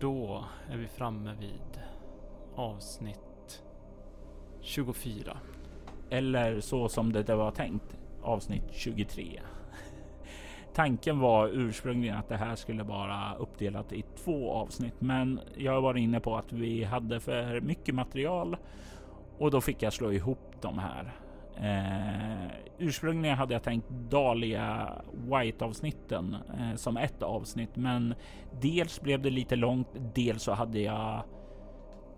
då är vi framme vid avsnitt 24. Eller så som det var tänkt, avsnitt 23. Tanken var ursprungligen att det här skulle vara uppdelat i två avsnitt, men jag var inne på att vi hade för mycket material och då fick jag slå ihop de här. Eh, ursprungligen hade jag tänkt Dahlia White avsnitten eh, som ett avsnitt, men dels blev det lite långt. Dels så hade jag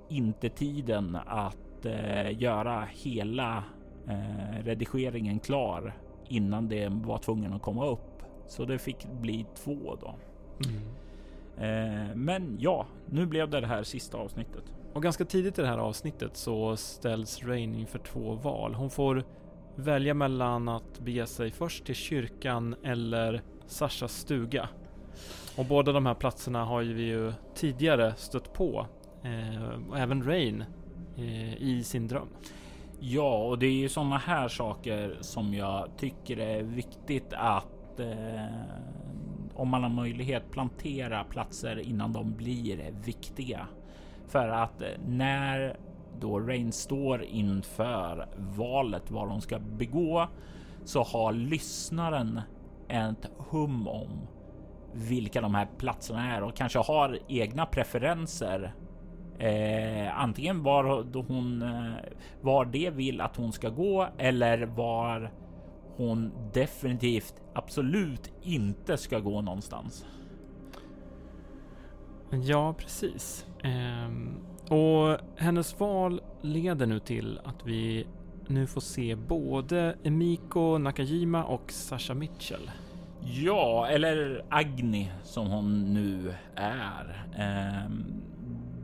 inte tiden att eh, göra hela eh, redigeringen klar innan det var tvungen att komma upp. Så det fick bli två då. Mm. Eh, men ja, nu blev det det här sista avsnittet. Och ganska tidigt i det här avsnittet så ställs Rain inför två val. Hon får välja mellan att bege sig först till kyrkan eller Sashas stuga. Och båda de här platserna har ju vi ju tidigare stött på. Eh, och även Rain eh, i sin dröm. Ja, och det är ju sådana här saker som jag tycker är viktigt att eh, om man har möjlighet plantera platser innan de blir viktiga. För att eh, när då Rain står inför valet vad de ska begå så har lyssnaren ett hum om vilka de här platserna är och kanske har egna preferenser. Eh, antingen var hon eh, var det vill att hon ska gå eller var hon definitivt absolut inte ska gå någonstans. Ja, precis. Ehm, och hennes val leder nu till att vi nu får se både Emiko Nakajima och Sasha Mitchell. Ja, eller Agni som hon nu är. Ehm,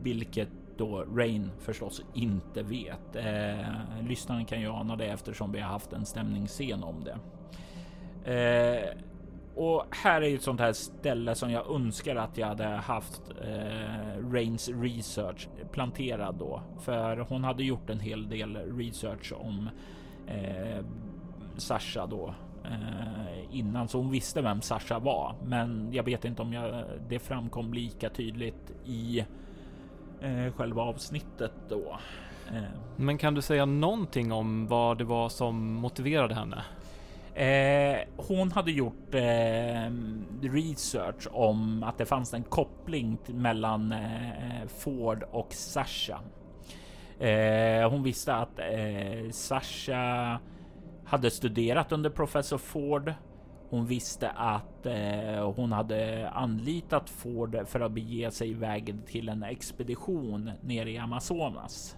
vilket då Rain förstås inte vet. Eh, lyssnaren kan ju ana det eftersom vi har haft en stämningsscen om det. Eh, och här är ju ett sånt här ställe som jag önskar att jag hade haft eh, Rains research planterad då, för hon hade gjort en hel del research om eh, Sasha då eh, innan, så hon visste vem Sasha var. Men jag vet inte om jag, det framkom lika tydligt i eh, själva avsnittet då. Eh. Men kan du säga någonting om vad det var som motiverade henne? Eh, hon hade gjort eh, research om att det fanns en koppling mellan eh, Ford och Sasha. Eh, hon visste att eh, Sasha hade studerat under professor Ford. Hon visste att eh, hon hade anlitat Ford för att bege sig iväg till en expedition nere i Amazonas.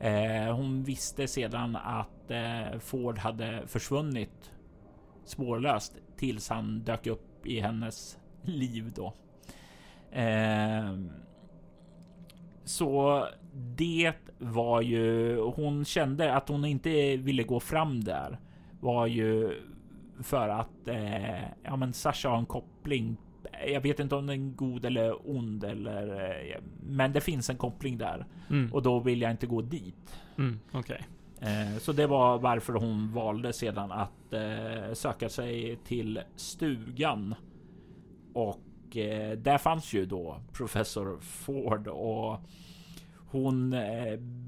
Eh, hon visste sedan att eh, Ford hade försvunnit spårlöst tills han dök upp i hennes liv då. Eh, så det var ju, hon kände att hon inte ville gå fram där var ju för att eh, ja, men Sasha har en koppling. Jag vet inte om den är god eller ond eller, eh, men det finns en koppling där mm. och då vill jag inte gå dit. Mm, okay. Eh, så det var varför hon valde sedan att eh, söka sig till stugan. Och eh, där fanns ju då professor Ford och hon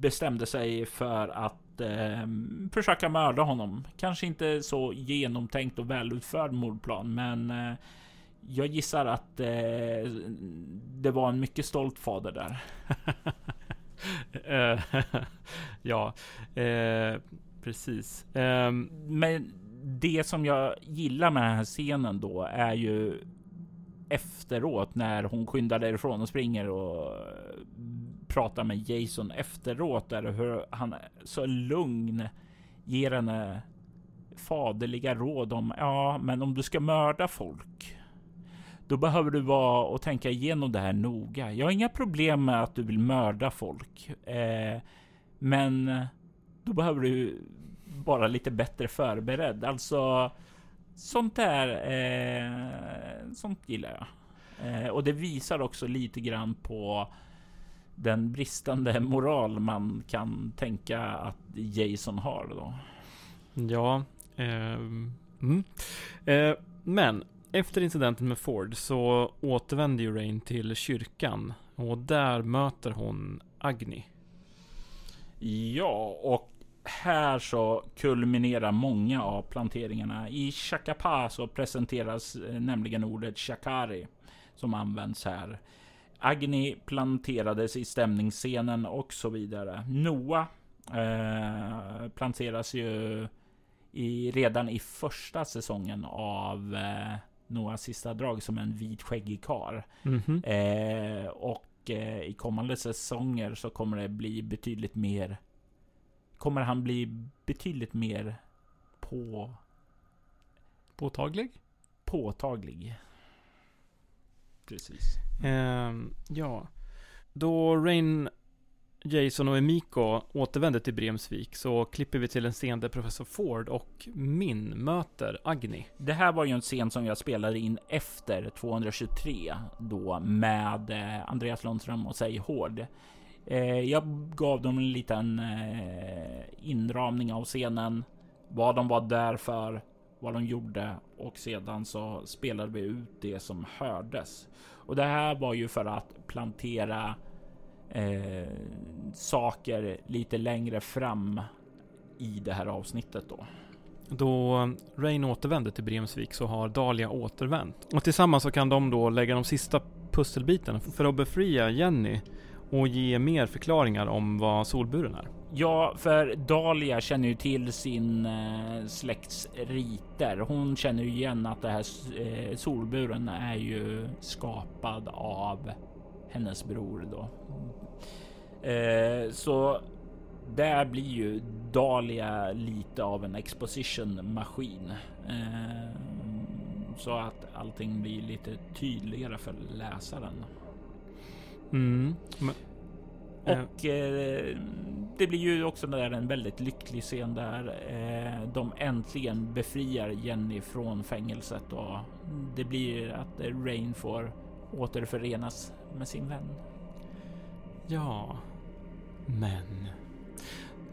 bestämde sig för att försöka mörda honom. Kanske inte så genomtänkt och välutförd mordplan, men jag gissar att det var en mycket stolt fader där. Ja, eh, precis. Eh, men det som jag gillar med den här scenen då är ju efteråt när hon skyndar därifrån och springer och eh, pratar med Jason efteråt där hur han så lugn ger henne faderliga råd om ja, men om du ska mörda folk då behöver du vara och tänka igenom det här noga. Jag har inga problem med att du vill mörda folk, eh, men då behöver du vara lite bättre förberedd. Alltså sånt där. Eh, sånt gillar jag eh, och det visar också lite grann på den bristande moral man kan tänka att Jason har då. Ja, ehm, mm. eh, mm. men efter incidenten med Ford så återvänder ju Rain till kyrkan Och där möter hon Agni. Ja, och här så kulminerar många av planteringarna. I Chakapa så presenteras eh, nämligen ordet Chakari som används här. Agni planterades i stämningsscenen och så vidare. Noah eh, planteras ju i, redan i första säsongen av eh, Noahs sista drag som en vitskäggig karl. Mm -hmm. eh, och eh, i kommande säsonger så kommer det bli betydligt mer kommer han bli betydligt mer på... Påtaglig? Påtaglig. Precis. Um, ja. Då Rain, Jason och Emiko återvänder till Bremsvik så klipper vi till en scen där Professor Ford och Min möter Agni. Det här var ju en scen som jag spelade in efter 223 då med eh, Andreas Lundström och Säg Hård. Eh, jag gav dem en liten eh, inramning av scenen, vad de var där för, vad de gjorde och sedan så spelade vi ut det som hördes. Och det här var ju för att plantera eh, saker lite längre fram i det här avsnittet då. Då Rain återvänder till Bremsvik så har Dahlia återvänt. Och tillsammans så kan de då lägga de sista pusselbitarna för att befria Jenny och ge mer förklaringar om vad solburen är. Ja, för Dahlia känner ju till sin eh, släkts riter. Hon känner ju igen att det här eh, solburen är ju skapad av hennes bror då. Eh, så där blir ju Dahlia lite av en exposition maskin. Eh, så att allting blir lite tydligare för läsaren. Mm. Men, och eh, det blir ju också där en väldigt lycklig scen där eh, de äntligen befriar Jenny från fängelset och det blir att Rain får återförenas med sin vän. Ja, men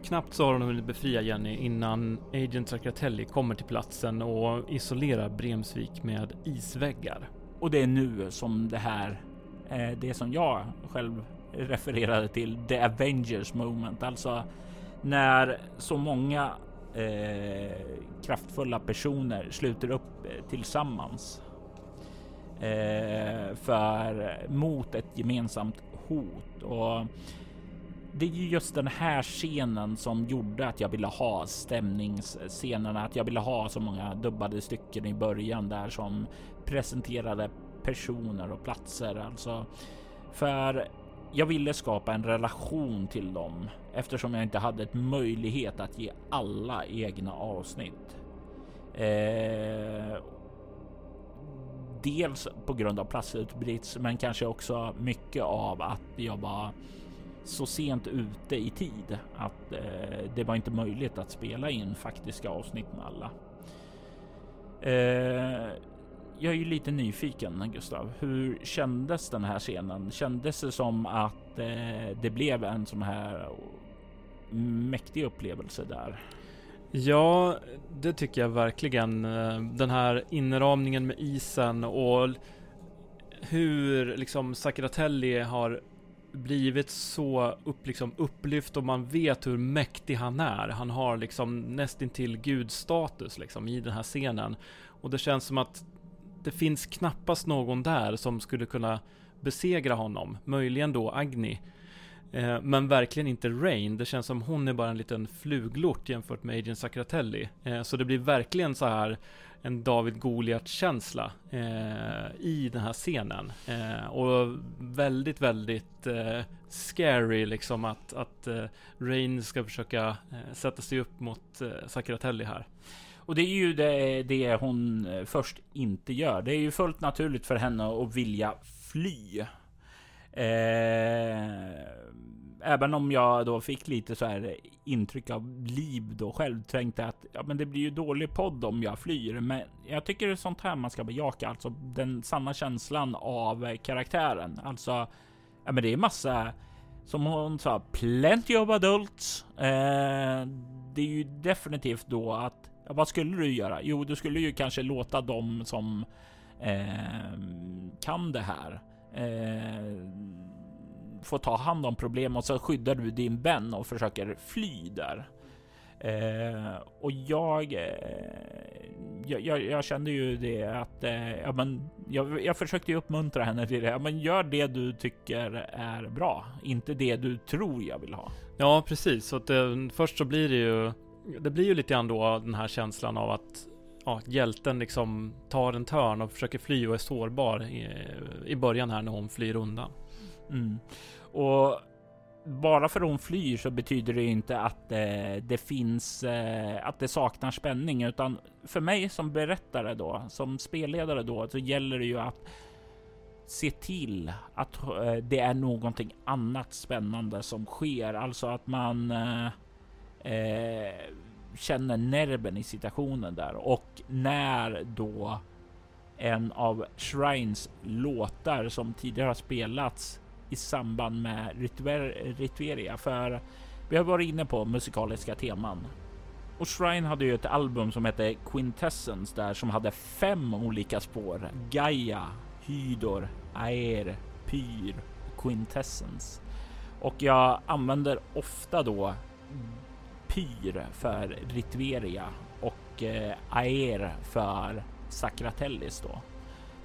Knappt så har de hunnit befria Jenny innan Agent Sacratelli kommer till platsen och isolerar Bremsvik med isväggar. Och det är nu som det här Eh, det som jag själv refererade till, the Avengers moment, alltså när så många eh, kraftfulla personer sluter upp eh, tillsammans eh, för eh, mot ett gemensamt hot och det är ju just den här scenen som gjorde att jag ville ha stämningsscenerna, att jag ville ha så många dubbade stycken i början där som presenterade personer och platser. Alltså för jag ville skapa en relation till dem eftersom jag inte hade ett möjlighet att ge alla egna avsnitt. Eh, dels på grund av platsutbrist, men kanske också mycket av att jag var så sent ute i tid att eh, det var inte möjligt att spela in faktiska avsnitt med alla. Eh, jag är ju lite nyfiken Gustav. Hur kändes den här scenen? Kändes det som att eh, det blev en sån här mäktig upplevelse där? Ja, det tycker jag verkligen. Eh, den här inramningen med isen och hur liksom Sakratelli har blivit så upp, liksom, upplyft och man vet hur mäktig han är. Han har liksom nästintill gudstatus liksom i den här scenen. Och det känns som att det finns knappast någon där som skulle kunna besegra honom. Möjligen då Agni. Eh, men verkligen inte Rain. Det känns som hon är bara en liten fluglort jämfört med Agent Sacratelli. Eh, så det blir verkligen så här en David Goliat-känsla eh, i den här scenen. Eh, och väldigt, väldigt eh, scary liksom att, att eh, Rain ska försöka sätta sig upp mot eh, Sacratelli här. Och det är ju det, det hon först inte gör. Det är ju fullt naturligt för henne att vilja fly. Eh, även om jag då fick lite så här intryck av liv då själv tänkte att ja, men det blir ju dålig podd om jag flyr. Men jag tycker det är sånt här man ska bejaka, alltså den sanna känslan av karaktären. Alltså, ja, men det är massa som hon sa, plenty of adults. Eh, det är ju definitivt då att Ja, vad skulle du göra? Jo, du skulle ju kanske låta dem som eh, kan det här eh, får ta hand om problem och så skyddar du din vän och försöker fly där. Eh, och jag, eh, jag, jag, kände ju det att eh, ja, men jag, jag försökte ju uppmuntra henne till det. Ja, men gör det du tycker är bra, inte det du tror jag vill ha. Ja, precis. Så att det, först så blir det ju, det blir ju lite grann då den här känslan av att ja, hjälten liksom tar en törn och försöker fly och är sårbar i, i början här när hon flyr undan. Mm. Och bara för att hon flyr så betyder det inte att eh, det finns, eh, att det saknar spänning, utan för mig som berättare då, som spelledare då, så gäller det ju att se till att eh, det är någonting annat spännande som sker, alltså att man eh, eh känner nerven i situationen där och när då en av Shrines låtar som tidigare har spelats i samband med Ritveria. För vi har varit inne på musikaliska teman. Och Shrine hade ju ett album som hette Quintessence där som hade fem olika spår. Gaia, Hydor, Aer, Pyr och Quintessence. Och jag använder ofta då Pyr för Ritveria och eh, Aer för Sakratellis. då.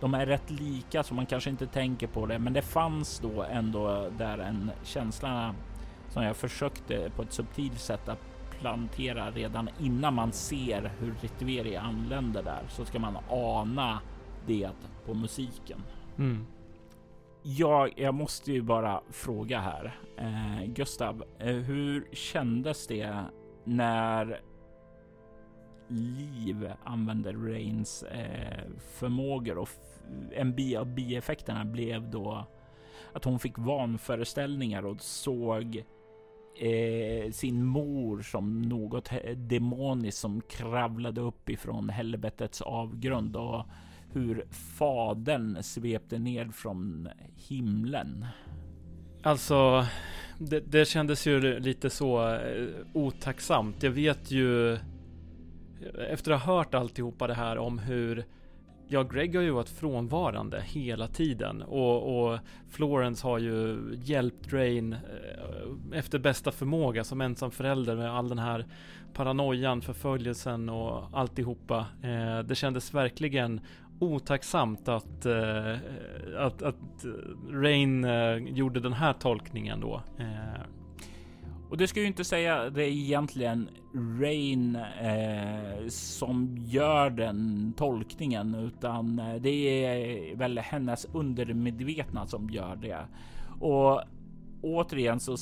De är rätt lika så man kanske inte tänker på det, men det fanns då ändå där en känsla som jag försökte på ett subtilt sätt att plantera redan innan man ser hur Ritveria anländer där så ska man ana det på musiken. Mm. Jag, jag måste ju bara fråga här. Eh, Gustav, eh, hur kändes det när Liv använde Rains eh, förmågor och en bi av bieffekterna blev då att hon fick vanföreställningar och såg eh, sin mor som något demoniskt som kravlade upp ifrån helvetets avgrund och hur fadern svepte ner från himlen. Alltså, det, det kändes ju lite så eh, otacksamt. Jag vet ju efter att ha hört alltihopa det här om hur Ja, Greg har ju varit frånvarande hela tiden och, och Florence har ju hjälpt Drain eh, efter bästa förmåga som ensam förälder med all den här paranoian, förföljelsen och alltihopa. Eh, det kändes verkligen otacksamt att, eh, att, att eh, Rain eh, gjorde den här tolkningen då. Eh, och det ska ju inte säga det är egentligen Rain eh, som gör den tolkningen, utan eh, det är väl hennes undermedvetna som gör det. Och återigen så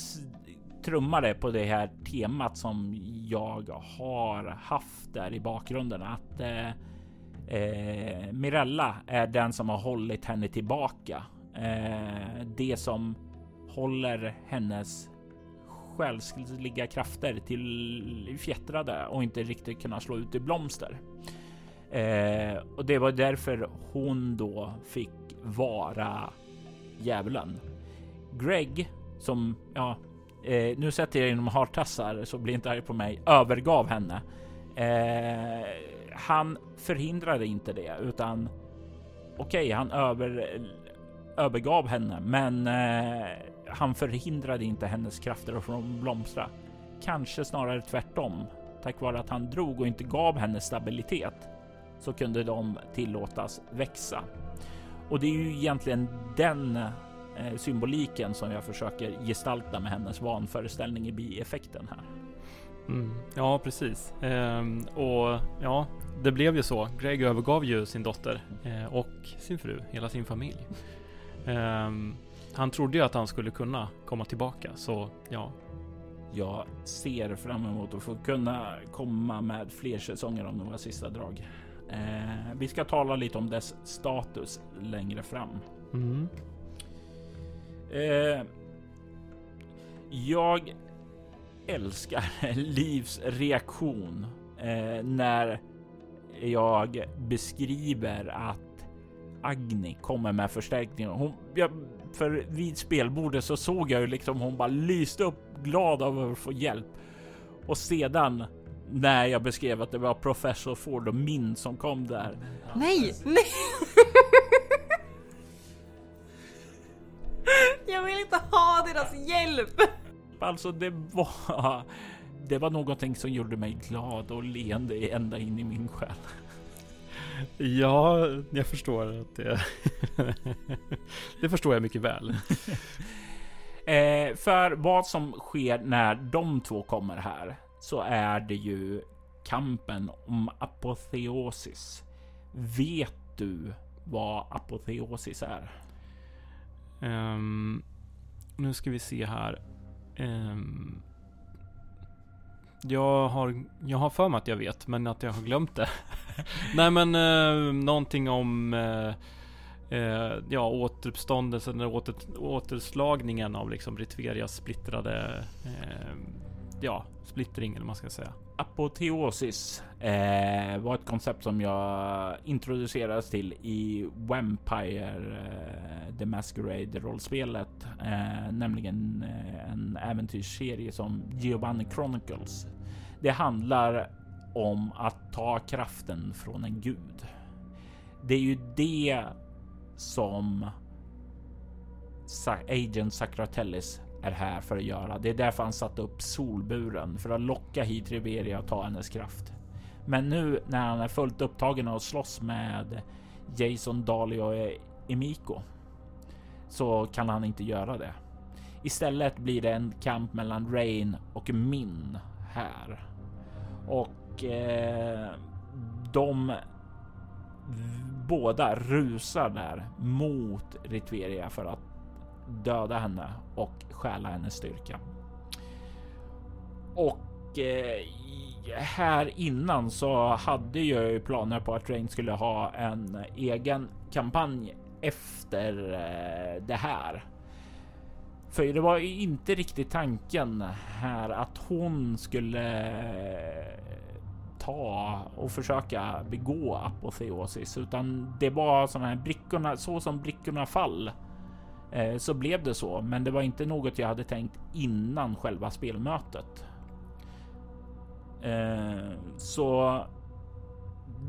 trummar det på det här temat som jag har haft där i bakgrunden att eh, eh, Mirella är den som har hållit henne tillbaka. Eh, det som håller hennes själsliga krafter till fjättrade och inte riktigt kunna slå ut i blomster. Eh, och det var därför hon då fick vara djävulen. Greg som, ja, eh, nu sätter jag inom hartassar så blir inte arg på mig, övergav henne. Eh, han förhindrade inte det utan okej, okay, han över, övergav henne, men eh, han förhindrade inte hennes krafter från att blomstra. Kanske snarare tvärtom. Tack vare att han drog och inte gav henne stabilitet så kunde de tillåtas växa. Och det är ju egentligen den eh, symboliken som jag försöker gestalta med hennes vanföreställning i bieffekten här. Mm, ja, precis. Ehm, och ja, det blev ju så. Greg övergav ju sin dotter eh, och sin fru, hela sin familj. Ehm, han trodde ju att han skulle kunna komma tillbaka, så ja. Jag ser fram emot att få kunna komma med fler säsonger om några sista drag. Eh, vi ska tala lite om dess status längre fram. Mm. Eh, jag älskar Livs reaktion eh, när jag beskriver att Agni kommer med förstärkningar. Hon, jag för vid spelbordet så såg jag ju liksom hon bara lyste upp glad av att få hjälp. Och sedan när jag beskrev att det var professor Ford och min som kom där. Nej, nej. jag vill inte ha deras hjälp! Alltså det var... Det var någonting som gjorde mig glad och leende ända in i min själ. Ja, jag förstår att det... det förstår jag mycket väl. eh, för vad som sker när de två kommer här så är det ju kampen om apoteosis. Vet du vad apoteosis är? Um, nu ska vi se här. Um, jag har, jag har för mig att jag vet, men att jag har glömt det. Nej men uh, någonting om uh, uh, ja, återuppståndelsen, åter, återslagningen av liksom Ritverias splittrade uh, ja, splittring eller vad man ska säga. Apoteosis eh, var ett koncept som jag introducerades till i Vampire eh, The Masquerade rollspelet, eh, nämligen eh, en äventyrsserie som Giovanni Chronicles. Det handlar om att ta kraften från en gud. Det är ju det som Agent Sacratellis är här för att göra. Det är därför han satte upp solburen för att locka hit Riberia och ta hennes kraft. Men nu när han är fullt upptagen och slåss med Jason, Dali och Emiko så kan han inte göra det. Istället blir det en kamp mellan Rain och Min här. Och eh, de båda rusar där mot Ritveria för att döda henne och stjäla hennes styrka. Och eh, här innan så hade jag ju planer på att Rain skulle ha en egen kampanj efter eh, det här. För det var ju inte riktigt tanken här att hon skulle eh, ta och försöka begå apoteosis, utan det var sådana här brickorna, så som brickorna fall Eh, Eh, så blev det så, men det var inte något jag hade tänkt innan själva spelmötet. Eh, så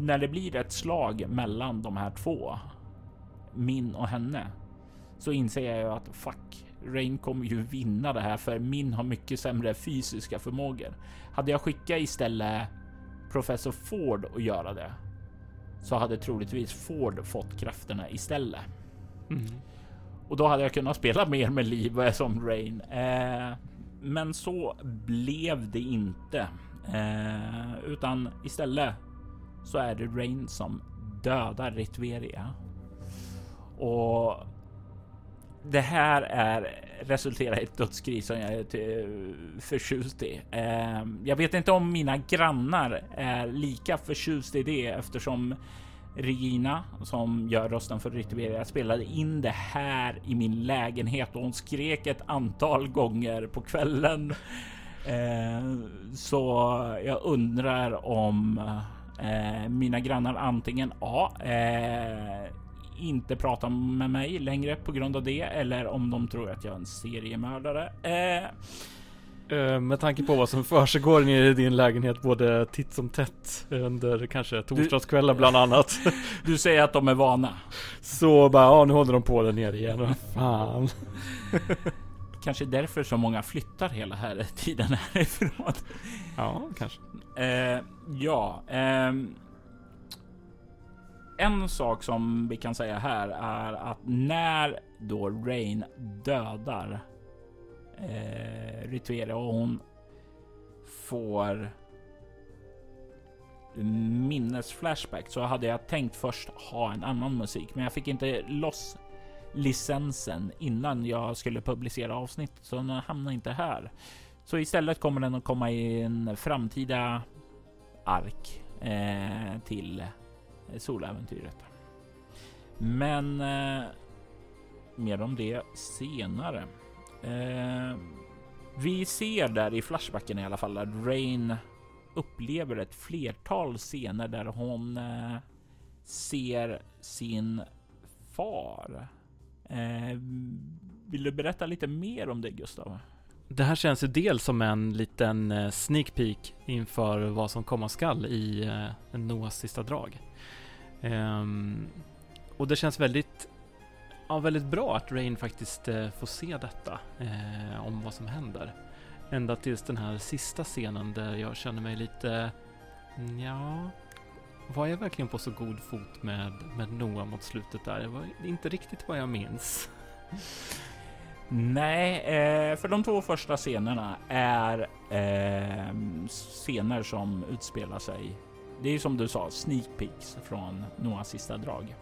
när det blir ett slag mellan de här två, min och henne, så inser jag ju att fuck, Rain kommer ju vinna det här för min har mycket sämre fysiska förmågor. Hade jag skickat istället professor Ford att göra det så hade troligtvis Ford fått krafterna istället. Mm. Och då hade jag kunnat spela mer med liv som Rain. Eh, men så blev det inte. Eh, utan istället så är det Rain som dödar Ritveria. Och det här är resulterar i ett dödskrig som jag är förtjust i. Eh, jag vet inte om mina grannar är lika förtjust i det eftersom Regina som gör rösten för Ritveria spelade in det här i min lägenhet och hon skrek ett antal gånger på kvällen. Eh, så jag undrar om eh, mina grannar antingen A. Eh, inte pratar med mig längre på grund av det eller om de tror att jag är en seriemördare. Eh, Eh, Eh, med tanke på vad som försiggår i din lägenhet både titt som tätt under kanske torsdagskvällar bland annat. Du säger att de är vana. Så bara, ja nu håller de på där nere igen. Fan. Kanske därför så många flyttar hela här tiden härifrån. Ja, kanske. Eh, ja. Eh, en sak som vi kan säga här är att när då Rain dödar eh, Rituera och hon får minnesflashback så hade jag tänkt först ha en annan musik, men jag fick inte loss licensen innan jag skulle publicera avsnittet, så den hamnar inte här. Så istället kommer den att komma i en framtida ark eh, till soläventyret. Men eh, mer om det senare. Eh, vi ser där i Flashbacken i alla fall att Rain upplever ett flertal scener där hon eh, ser sin far. Eh, vill du berätta lite mer om det Gustav? Det här känns ju dels som en liten eh, sneak peek inför vad som komma skall i eh, Noahs sista drag. Um, och det känns väldigt ja, väldigt bra att Rain faktiskt eh, får se detta eh, om vad som händer. Ända tills den här sista scenen där jag känner mig lite, mm, ja, var jag verkligen på så god fot med, med Noah mot slutet där? Det var inte riktigt vad jag minns. Nej, eh, för de två första scenerna är ehm, scener som utspelar sig. Det är som du sa, sneak peeks från Noahs sista drag.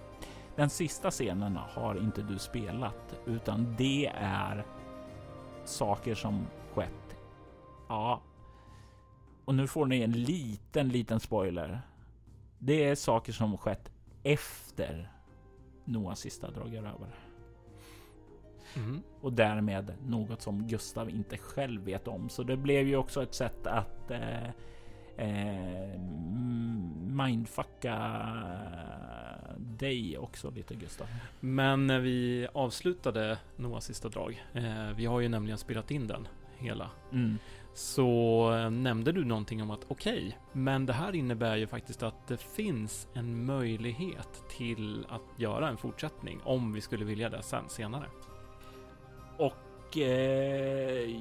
Den sista scenen har inte du spelat, utan det är saker som skett. Ja, och nu får ni en liten, liten spoiler. Det är saker som skett efter Noahs sista drag över. Mm. Och därmed något som Gustav inte själv vet om. Så det blev ju också ett sätt att eh, eh, mindfucka dig också lite Gustav. Men när vi avslutade Noahs sista drag. Eh, vi har ju nämligen spelat in den hela. Mm. Så eh, nämnde du någonting om att okej, okay, men det här innebär ju faktiskt att det finns en möjlighet till att göra en fortsättning om vi skulle vilja det sen senare. Och eh,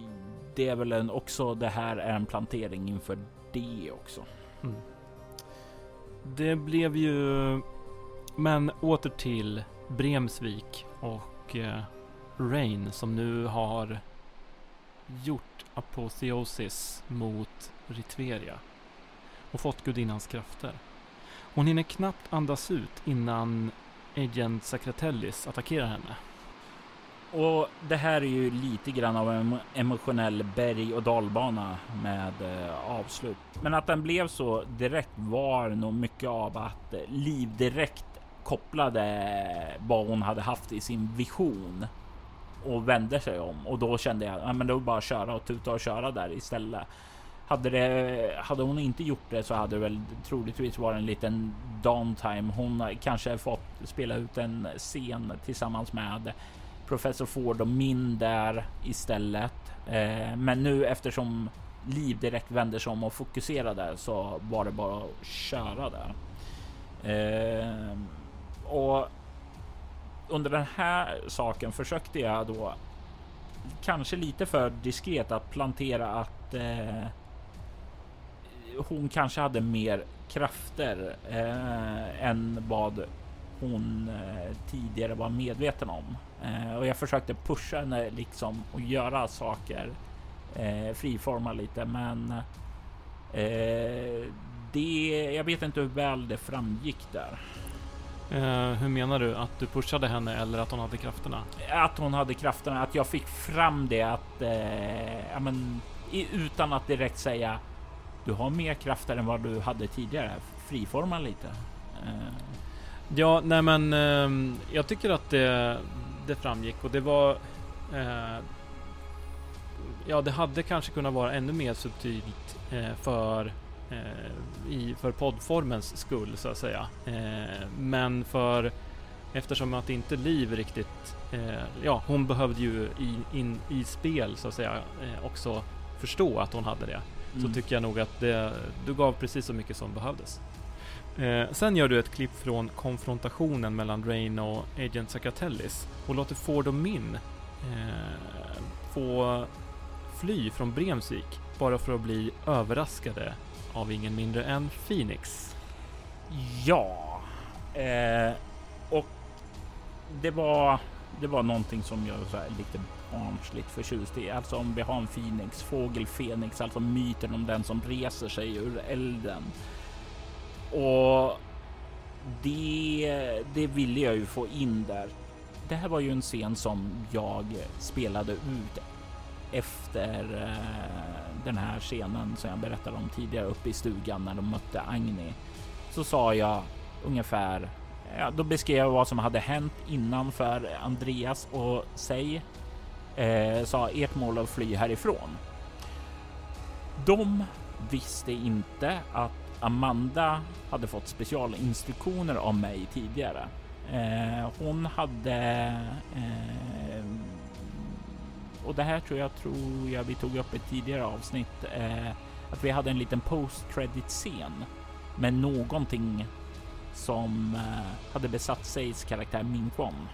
det är väl en, också det här är en plantering inför det också. Mm. Det blev ju, men åter till Bremsvik och eh, Rain som nu har gjort apoteosis mot Ritveria och fått gudinnans krafter. Hon hinner knappt andas ut innan Agent Sacratellis attackerar henne. Och det här är ju lite grann av en emotionell berg och dalbana med eh, avslut. Men att den blev så direkt var nog mycket av att Liv direkt kopplade vad hon hade haft i sin vision och vände sig om och då kände jag att det var bara att köra och tuta och köra där istället. Hade, det, hade hon inte gjort det så hade det väl troligtvis varit en liten downtime. Hon kanske fått spela ut en scen tillsammans med Professor Ford och Min där istället. Eh, men nu eftersom Liv direkt vänder sig om och fokuserar där så var det bara att köra där. Eh, och under den här saken försökte jag då kanske lite för diskret att plantera att eh, hon kanske hade mer krafter eh, än vad hon eh, tidigare var medveten om. Eh, och jag försökte pusha henne liksom och göra saker, eh, friforma lite, men eh, det, jag vet inte hur väl det framgick där. Uh, hur menar du? Att du pushade henne eller att hon hade krafterna? Att hon hade krafterna, att jag fick fram det att, uh, ja, men, utan att direkt säga du har mer krafter än vad du hade tidigare. Friforma lite. Uh. Ja, nej men ehm, jag tycker att det, det framgick och det var Ja, det hade kanske kunnat vara ännu mer subtilt för Eh, i, för poddformens skull så att säga. Eh, men för eftersom att inte Liv riktigt, eh, ja hon behövde ju i, in, i spel så att säga också förstå att hon hade det. Mm. Så tycker jag nog att det, du gav precis så mycket som behövdes. Eh, sen gör du ett klipp från konfrontationen mellan Rain och Agent Zacatellis och låter Ford och Min eh, få fly från Bremsvik bara för att bli överraskade av ingen mindre än Phoenix. Ja, eh, och det var, det var någonting som jag så här, lite barnsligt förtjust i. Alltså om vi har en Phoenix, fågel Phoenix, alltså myten om den som reser sig ur elden. Och det, det ville jag ju få in där. Det här var ju en scen som jag spelade ut efter eh, den här scenen som jag berättade om tidigare uppe i stugan när de mötte Agni så sa jag ungefär Ja, då beskrev jag vad som hade hänt innan för Andreas och sig. eh, sa ert mål att fly härifrån. De visste inte att Amanda hade fått specialinstruktioner av mig tidigare. Eh, hon hade eh, och det här tror jag tror jag vi tog upp i ett tidigare avsnitt. Eh, att vi hade en liten post credit scen med någonting som eh, hade besatt Seis karaktär Min Kwon.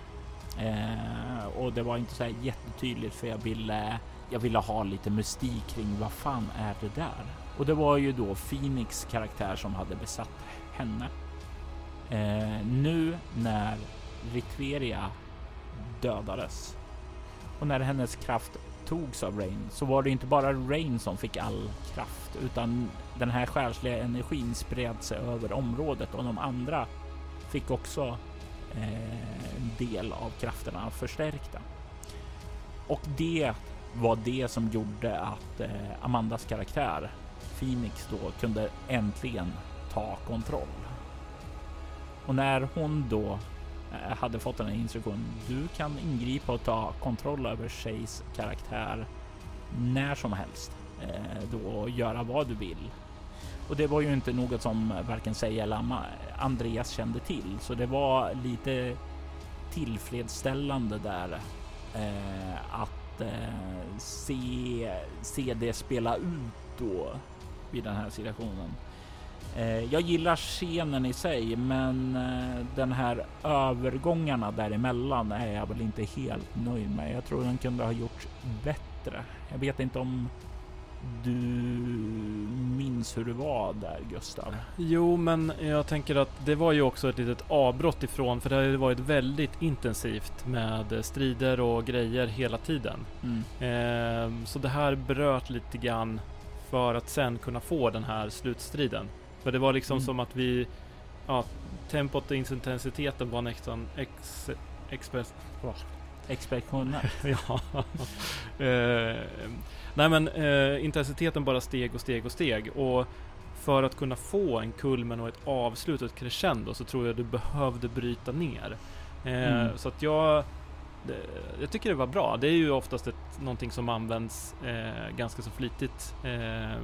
Eh, och det var inte så här jättetydligt för jag ville, jag ville ha lite mystik kring vad fan är det där? Och det var ju då Phoenix karaktär som hade besatt henne. Eh, nu när Ritveria dödades och när hennes kraft togs av Rain så var det inte bara Rain som fick all kraft utan den här själsliga energin spred sig över området och de andra fick också eh, en del av krafterna förstärkta. Och det var det som gjorde att eh, Amandas karaktär Phoenix då kunde äntligen ta kontroll. Och när hon då eh, hade fått den här instruktionen. Du kan ingripa och ta kontroll över Shays karaktär när som helst eh, då och göra vad du vill. Och det var ju inte något som varken sig eller eh, Andreas kände till, så det var lite tillfredsställande där eh, att eh, se, se det spela ut då vid den här situationen. Eh, jag gillar scenen i sig, men eh, den här övergångarna däremellan är jag väl inte helt nöjd med. Jag tror den kunde ha gjorts bättre. Jag vet inte om du minns hur det var där Gustav? Jo, men jag tänker att det var ju också ett litet avbrott ifrån, för det har ju varit väldigt intensivt med strider och grejer hela tiden. Mm. Eh, så det här bröt lite grann för att sen kunna få den här slutstriden. För det var liksom mm. som att vi, ja, tempot och intensiteten var nästan ex, express, oh. Expeditioner. ja. eh, nej men eh, intensiteten bara steg och steg och steg. Och för att kunna få en kulmen och ett avslut och ett crescendo så tror jag du behövde bryta ner. Eh, mm. Så att jag det, jag tycker det var bra. Det är ju oftast ett, någonting som används eh, ganska så flitigt eh,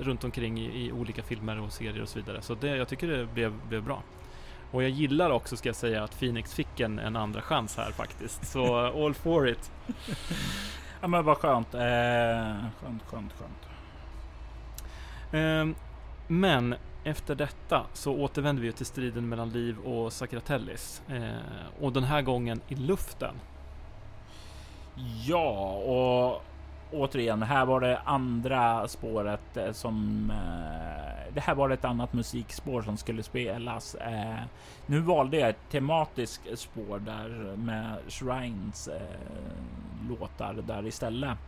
runt omkring i, i, olika filmer och serier och så vidare. Så det, jag tycker det blev, blev bra. Och jag gillar också, ska jag säga, att Phoenix fick en, en andra chans här faktiskt. Så all for it. ja men vad skönt. Eh, skönt, skönt, skönt. Eh, men efter detta så återvänder vi till striden mellan Liv och Sakratellis. Eh, och den här gången i luften. Ja, och återigen, här var det andra spåret eh, som... Eh, det här var ett annat musikspår som skulle spelas. Eh, nu valde jag ett tematiskt spår där med Shrines eh, låtar där istället.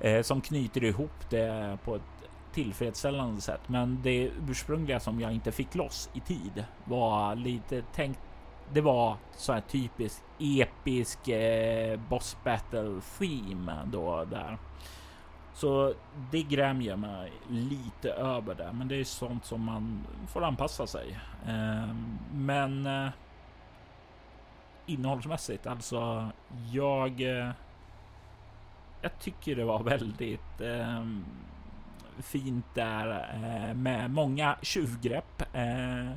Eh, som knyter ihop det på ett tillfredsställande sätt. Men det ursprungliga som jag inte fick loss i tid var lite tänkt det var så här typisk episk eh, boss battle theme då där. Så det grämer mig lite över det, men det är sånt som man får anpassa sig. Eh, men eh, innehållsmässigt, alltså jag. Eh, jag tycker det var väldigt ehm, fint där eh, med många tjuvgrepp. Eh,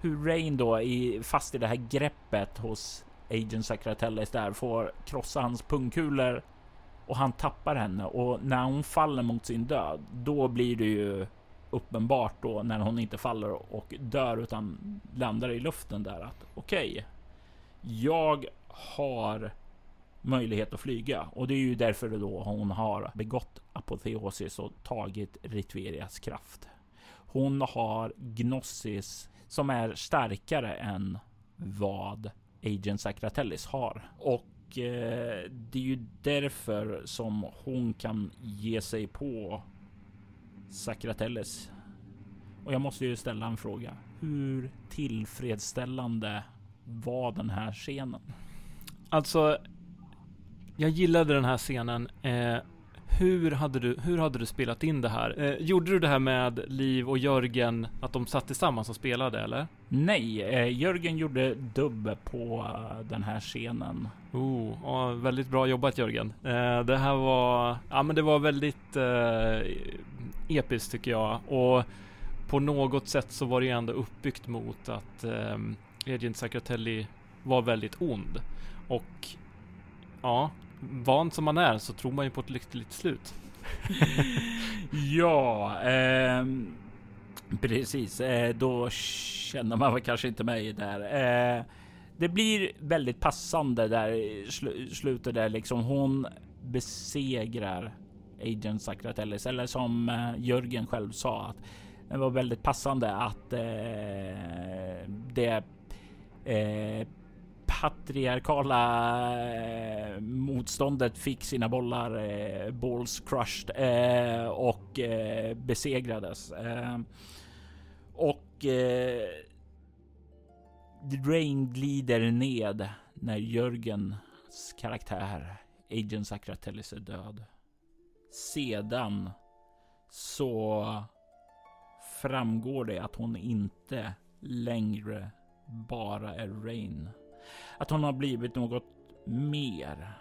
hur Rain då i fast i det här greppet hos Agent Sacratellis där får krossa hans pungkulor och han tappar henne och när hon faller mot sin död, då blir det ju uppenbart då när hon inte faller och dör utan landar i luften där att okej, okay, jag har möjlighet att flyga och det är ju därför då hon har begått apoteosis och tagit Ritverias kraft. Hon har Gnossis som är starkare än vad Agent Sacratellis har. Och eh, det är ju därför som hon kan ge sig på Sacratellis. Och jag måste ju ställa en fråga. Hur tillfredsställande var den här scenen? Alltså, jag gillade den här scenen. Eh, hur hade du, hur hade du spelat in det här? Eh, gjorde du det här med Liv och Jörgen, att de satt tillsammans och spelade eller? Nej, eh, Jörgen gjorde dubb på uh, den här scenen. Oh, ja, väldigt bra jobbat Jörgen. Eh, det här var, ja men det var väldigt eh, episkt tycker jag. Och på något sätt så var det ju ändå uppbyggt mot att eh, Agent Sacratelli var väldigt ond. Och ja, van som man är så tror man ju på ett lyckligt slut. ja, eh, precis. Eh, då känner man väl kanske inte mig där. Eh, det blir väldigt passande där i sl slutet där liksom hon besegrar Agent Sacratellis eller som eh, Jörgen själv sa att det var väldigt passande att eh, det eh, patriarkala eh, motståndet fick sina bollar eh, balls crushed eh, och eh, besegrades. Eh, och eh, Rain glider ned när Jörgens karaktär Agent Sakratellis är död. Sedan så framgår det att hon inte längre bara är Rain. Att hon har blivit något mer.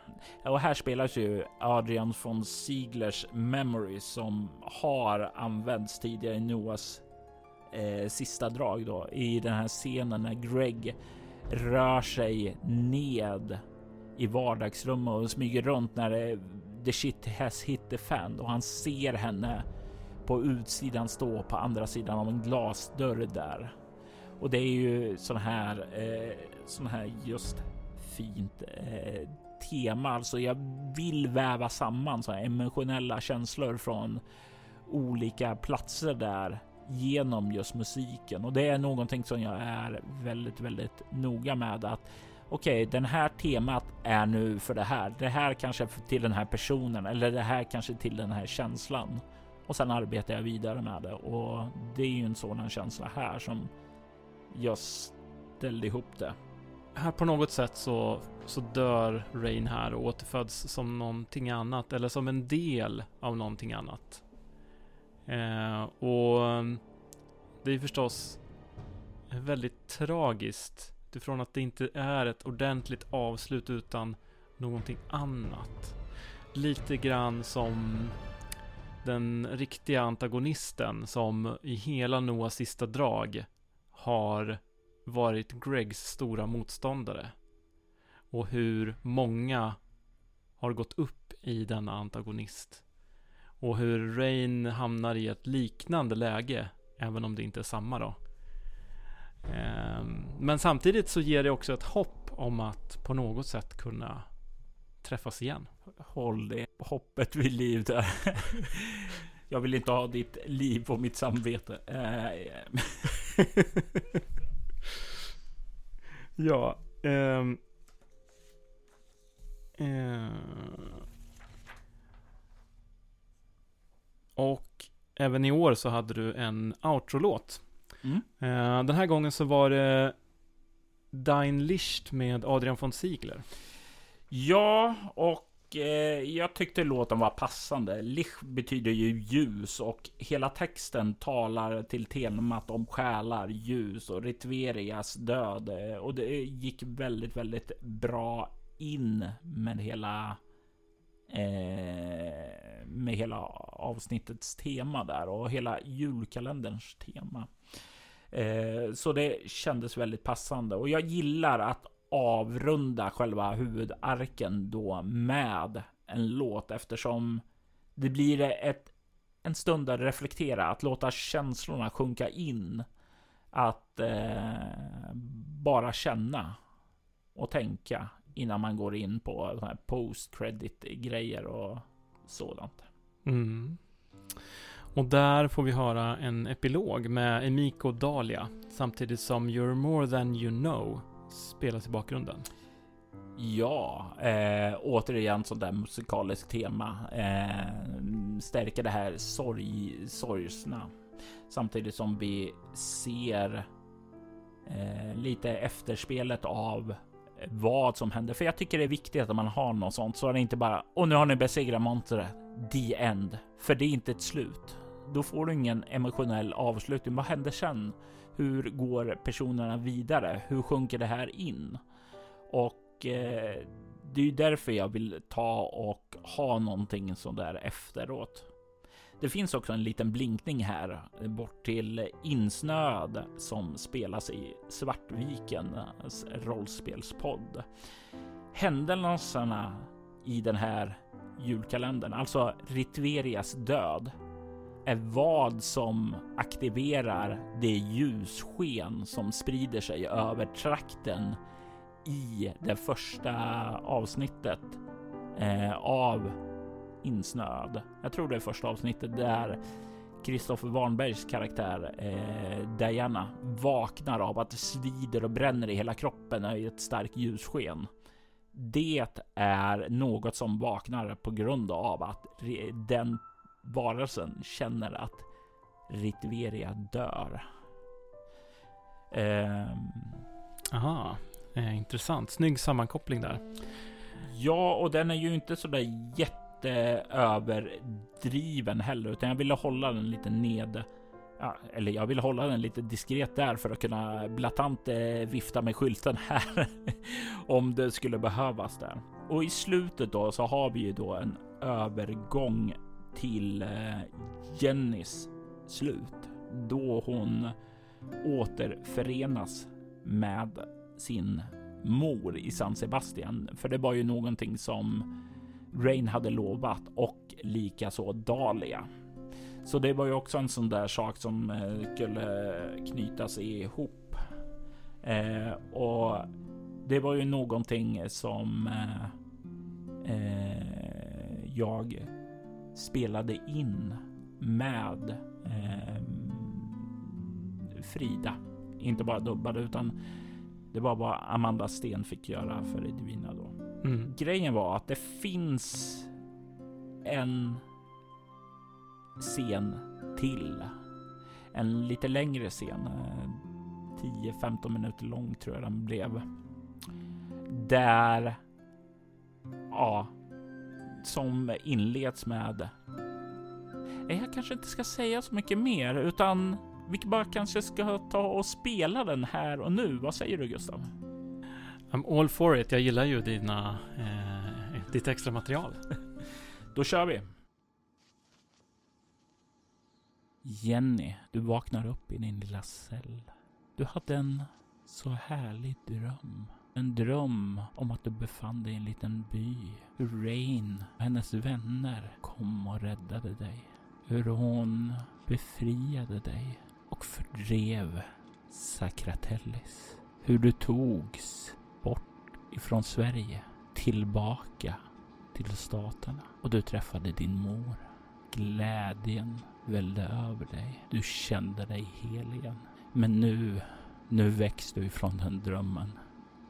Och här spelas ju Adrian von Sieglers Memory som har använts tidigare i Noahs eh, sista drag då i den här scenen när Greg rör sig ned i vardagsrummet och smyger runt när det, the shit has hit the fan och han ser henne på utsidan stå på andra sidan av en glasdörr där. Och det är ju sån här, eh, sån här just fint eh, tema. Alltså jag vill väva samman så här emotionella känslor från olika platser där genom just musiken och det är någonting som jag är väldigt, väldigt noga med att okej, okay, den här temat är nu för det här. Det här kanske till den här personen eller det här kanske till den här känslan och sen arbetar jag vidare med det och det är ju en sådan känsla här som jag ställde ihop det. Här på något sätt så, så dör Rain här och återföds som någonting annat eller som en del av någonting annat. Eh, och eh, det är förstås väldigt tragiskt utifrån att det inte är ett ordentligt avslut utan någonting annat. Lite grann som den riktiga antagonisten som i hela Noahs sista drag har varit Gregs stora motståndare. Och hur många har gått upp i denna antagonist. Och hur Rain hamnar i ett liknande läge, även om det inte är samma då. Ehm, men samtidigt så ger det också ett hopp om att på något sätt kunna träffas igen. Håll det hoppet vid liv där. Jag vill inte ha ditt liv på mitt samvete. Ehm. Ja. Um, uh, och även i år så hade du en outro-låt. Mm. Uh, den här gången så var det Dein Licht med Adrian von Ziegler. Ja, och Eh, jag tyckte låten var passande. Lich betyder ju ljus och hela texten talar till temat om själar, ljus och Ritverias död. Eh, och det gick väldigt, väldigt bra in med hela eh, med hela avsnittets tema där och hela julkalenderns tema. Eh, så det kändes väldigt passande och jag gillar att avrunda själva huvudarken då med en låt eftersom det blir ett, en stund att reflektera, att låta känslorna sjunka in. Att eh, bara känna och tänka innan man går in på post credit grejer och sådant. Mm. Och där får vi höra en epilog med Emiko Dahlia samtidigt som You're more than you know spelas i bakgrunden. Ja, eh, återigen sånt där musikaliskt tema. Eh, stärker det här sorg, sorgsna. Samtidigt som vi ser eh, lite efterspelet av vad som händer. För jag tycker det är viktigt att man har något sånt så är det inte bara och nu har ni besegrat monstret. The end. För det är inte ett slut. Då får du ingen emotionell avslutning. Vad händer sen? Hur går personerna vidare? Hur sjunker det här in? Och eh, det är ju därför jag vill ta och ha någonting sånt där efteråt. Det finns också en liten blinkning här bort till Insnöd som spelas i Svartvikens rollspelspodd. Händelserna i den här julkalendern, alltså Ritverias död, är vad som aktiverar det ljussken som sprider sig över trakten i det första avsnittet eh, av Insnöad. Jag tror det är första avsnittet där Kristoffer Warnbergs karaktär eh, Diana vaknar av att det svider och bränner i hela kroppen i ett starkt ljussken. Det är något som vaknar på grund av att den varelsen känner att Ritveria dör. Eh, Aha, eh, intressant. Snygg sammankoppling där. Ja, och den är ju inte så där jätteöverdriven heller, utan jag ville hålla den lite ned. Ja, eller jag vill hålla den lite diskret där för att kunna blatant eh, vifta med skylten här om det skulle behövas där. Och i slutet då så har vi ju då en övergång till eh, Jennys slut då hon återförenas med sin mor i San Sebastian. För det var ju någonting som Rain hade lovat och likaså Dahlia. Så det var ju också en sån där sak som eh, skulle knytas ihop. Eh, och det var ju någonting som eh, eh jag spelade in med eh, Frida. Inte bara dubbade utan det var vad Amanda Sten fick göra för Edvina då. Mm. Grejen var att det finns en scen till. En lite längre scen. 10-15 eh, minuter lång tror jag den blev. Där, ja, som inleds med. Jag kanske inte ska säga så mycket mer utan vi bara kanske ska ta och spela den här och nu. Vad säger du Gustav? I'm all for it. Jag gillar ju dina, eh, ditt extra material. Då kör vi. Jenny, du vaknar upp i din lilla cell. Du hade en så härlig dröm. En dröm om att du befann dig i en liten by. Hur Rain och hennes vänner kom och räddade dig. Hur hon befriade dig och fördrev Sakratellis. Hur du togs bort ifrån Sverige tillbaka till staterna och du träffade din mor. Glädjen vällde över dig. Du kände dig hel igen. Men nu, nu väcks du ifrån den drömmen.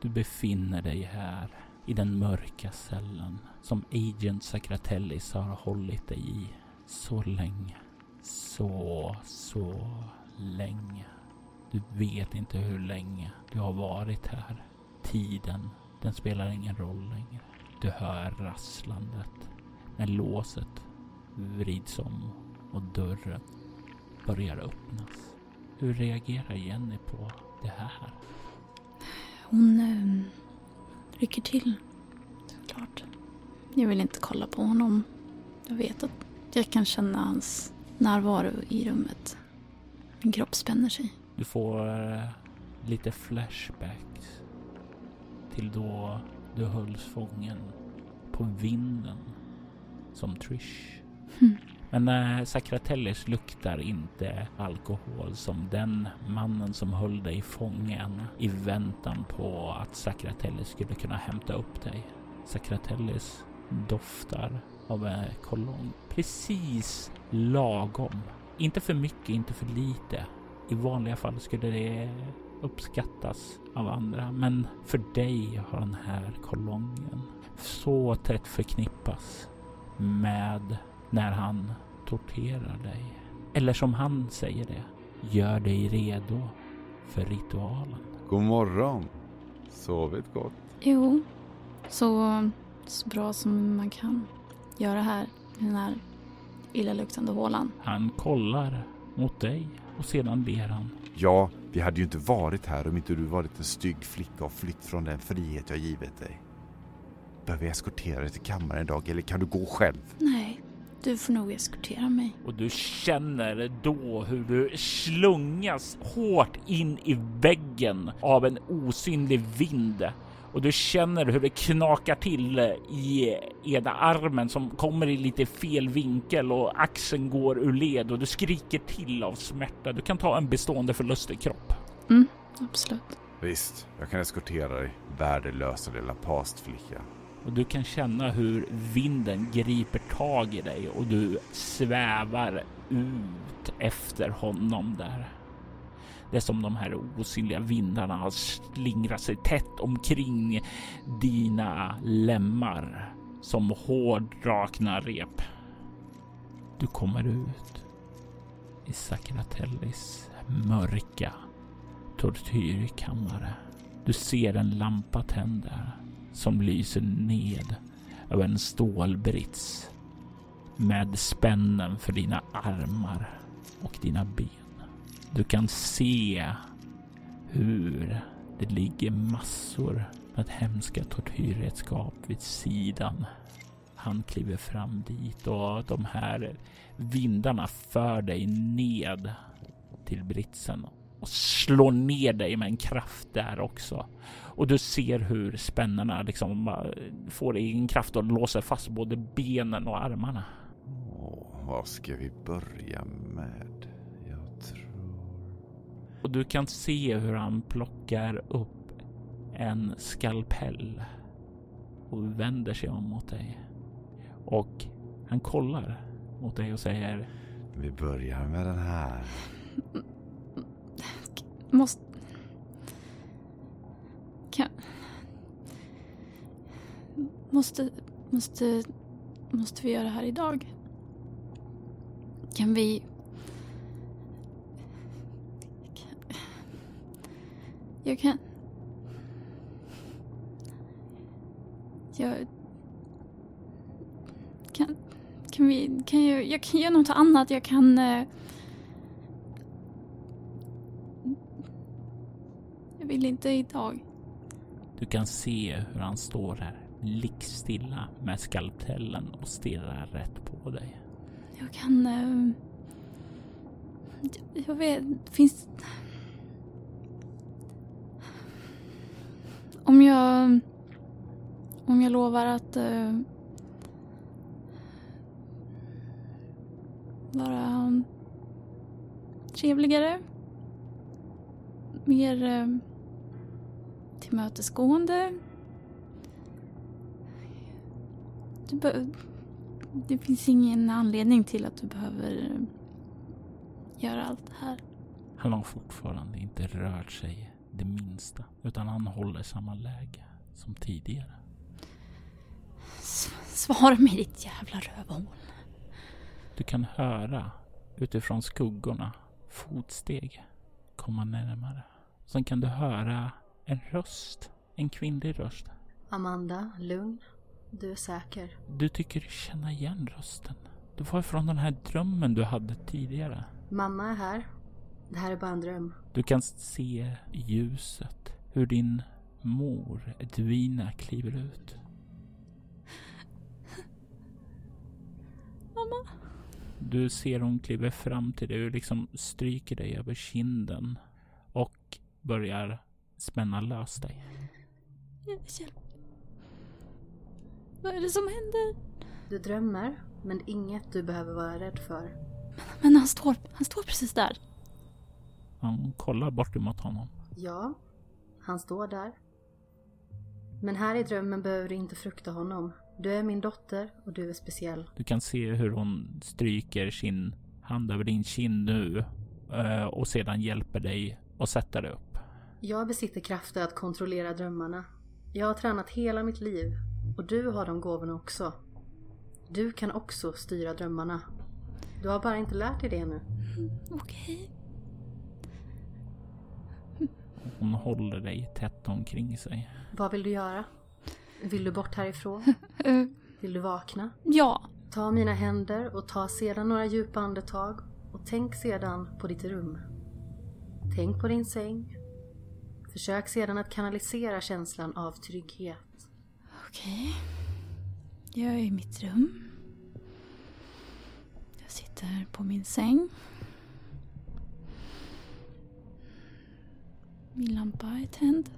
Du befinner dig här i den mörka cellen som Agent Sakratellis har hållit dig i så länge. Så, så länge. Du vet inte hur länge du har varit här. Tiden, den spelar ingen roll längre. Du hör rasslandet när låset vrids om och dörren börjar öppnas. Hur reagerar Jenny på det här? Hon äh, rycker till, såklart. Jag vill inte kolla på honom. Jag vet att jag kan känna hans närvaro i rummet. Min kropp spänner sig. Du får uh, lite flashbacks till då du hölls fången på vinden som Trish. Mm. Men äh, Sakratellis luktar inte alkohol som den mannen som höll dig fången i väntan på att Sakratellis skulle kunna hämta upp dig. Sakratellis doftar av eh, en kolonn. precis lagom inte för mycket, inte för lite. I vanliga fall skulle det uppskattas av andra, men för dig har den här kolongen så tätt förknippas med när han torterar dig. Eller som han säger det, gör dig redo för ritualen. God morgon. Sovit gott? Jo, så, så bra som man kan göra här i den här illaluktande hålan. Han kollar mot dig och sedan ler han. Ja, vi hade ju inte varit här om inte du varit en stygg flicka och flytt från den frihet jag givit dig. Behöver jag eskortera dig till kammaren idag eller kan du gå själv? Nej, du får nog eskortera mig. Och du känner då hur du slungas hårt in i väggen av en osynlig vind och du känner hur det knakar till i ena armen som kommer i lite fel vinkel och axeln går ur led och du skriker till av smärta. Du kan ta en bestående förlust i kropp. Mm, absolut. Visst, jag kan eskortera dig, värdelösa lilla pastflicka. Och du kan känna hur vinden griper tag i dig och du svävar ut efter honom där. Det är som de här osynliga vindarna har slingrat sig tätt omkring dina lemmar som hårdrakna rep. Du kommer ut i Sakratellis mörka tortyrkammare. Du ser en lampa tända som lyser ned över en stålbrits med spännen för dina armar och dina ben. Du kan se hur det ligger massor med hemska tortyrredskap vid sidan. Han kliver fram dit och de här vindarna för dig ned till britsen och slår ner dig med en kraft där också. Och du ser hur spännena liksom får egen kraft och låser fast både benen och armarna. Åh, vad ska vi börja med? Jag tror... Och du kan se hur han plockar upp en skalpell och vänder sig om mot dig. Och han kollar mot dig och säger Vi börjar med den här. Måste... Kan... Måste... Måste... Måste vi göra det här idag? Kan vi... Kan... Jag kan... Jag... Kan... Kan vi... Kan jag... Jag kan göra något annat. Jag kan... Uh... vill inte idag. Du kan se hur han står här blickstilla med skalpellen och stirrar rätt på dig. Jag kan... eh, jag vet, finns... Om jag... Om jag lovar att... eh, vara trevligare. Mer eh, tillmötesgående. Det finns ingen anledning till att du behöver göra allt det här. Han har fortfarande inte rört sig det minsta, utan han håller samma läge som tidigare. S- Svara mig ditt jävla rövhål. Du kan höra utifrån skuggorna fotsteg komma närmare. Sen kan du höra en röst, en kvinnlig röst. Amanda, lugn. Du är säker. Du tycker känna igen rösten. Det var från den här drömmen du hade tidigare. Mamma är här. Det här är bara en dröm. Du kan se ljuset, hur din mor Edvina kliver ut. Mamma. Du ser hon kliver fram till dig och liksom stryker dig över kinden och börjar spänna lös dig. Hjälp. Vad är det som händer? Du drömmer, men inget du behöver vara rädd för. Men han står, han står precis där. Han kollar bort emot honom. Ja, han står där. Men här i drömmen behöver du inte frukta honom. Du är min dotter och du är speciell. Du kan se hur hon stryker sin hand över din kind nu eh, och sedan hjälper dig att sätta dig upp. Jag besitter krafter att kontrollera drömmarna. Jag har tränat hela mitt liv och du har de gåvorna också. Du kan också styra drömmarna. Du har bara inte lärt dig det ännu. Okej. Hon håller dig tätt omkring sig. Vad vill du göra? Vill du bort härifrån? Vill du vakna? ja. Ta mina händer och ta sedan några djupa andetag och tänk sedan på ditt rum. Tänk på din säng. Försök sedan att kanalisera känslan av trygghet. Okej. Jag är i mitt rum. Jag sitter på min säng. Min lampa är tänd.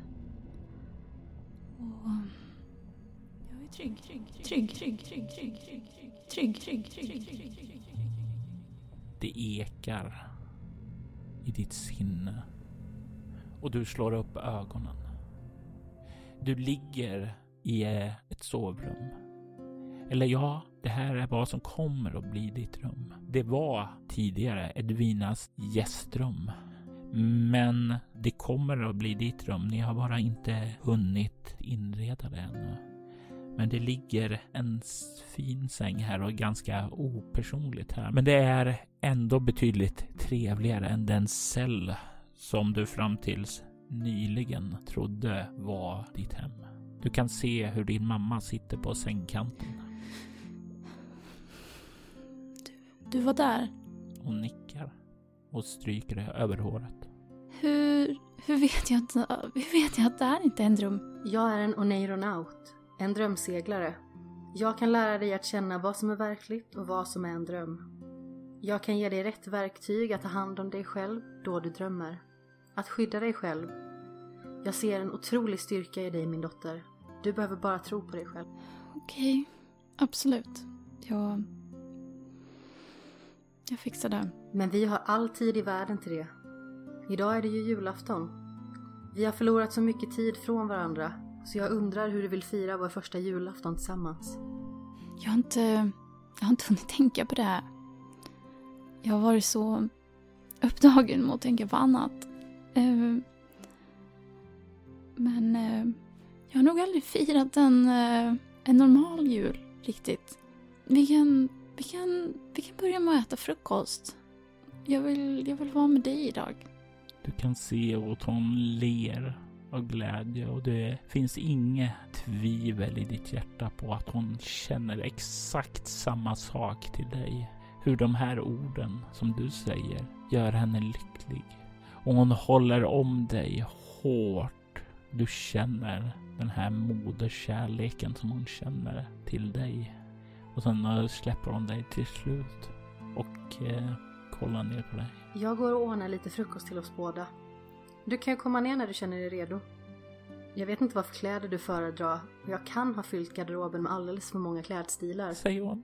Och jag är trygg, trygg, trygg, trygg, trygg, trygg, trygg, trygg, trygg, trygg, trygg. Det ekar i ditt sinne och du slår upp ögonen. Du ligger i eh, ett sovrum. Eller ja, det här är vad som kommer att bli ditt rum. Det var tidigare Edvinas gästrum. Men det kommer att bli ditt rum. Ni har bara inte hunnit inreda det ännu. Men det ligger en fin säng här och ganska opersonligt här. Men det är ändå betydligt trevligare än den cell som du fram tills nyligen trodde var ditt hem. Du kan se hur din mamma sitter på sängkanten. Du var där. Hon nickar och stryker det över håret. Hur, hur, vet jag att, hur vet jag att det här inte är en dröm? Jag är en oneironaut, en drömseglare. Jag kan lära dig att känna vad som är verkligt och vad som är en dröm. Jag kan ge dig rätt verktyg att ta hand om dig själv då du drömmer. Att skydda dig själv. Jag ser en otrolig styrka i dig min dotter. Du behöver bara tro på dig själv. Okej, absolut. Jag... Jag fixar det. Men vi har all tid i världen till det. Idag är det ju julafton. Vi har förlorat så mycket tid från varandra så jag undrar hur du vill fira vår första julafton tillsammans. Jag har inte... Jag har inte hunnit tänka på det här. Jag har varit så upptagen med att tänka på annat. Eh, men eh, jag har nog aldrig firat en, eh, en normal jul riktigt. Vi kan, vi, kan, vi kan börja med att äta frukost. Jag vill, jag vill vara med dig idag. Du kan se att hon ler av glädje och det finns inget tvivel i ditt hjärta på att hon känner exakt samma sak till dig. Hur de här orden som du säger gör henne lycklig. Och hon håller om dig hårt. Du känner den här moderskärleken som hon känner till dig. Och sen släpper hon dig till slut och eh, kollar ner på dig. Jag går och ordnar lite frukost till oss båda. Du kan ju komma ner när du känner dig redo. Jag vet inte vad för kläder du föredrar och jag kan ha fyllt garderoben med alldeles för många klädstilar. Säger hon.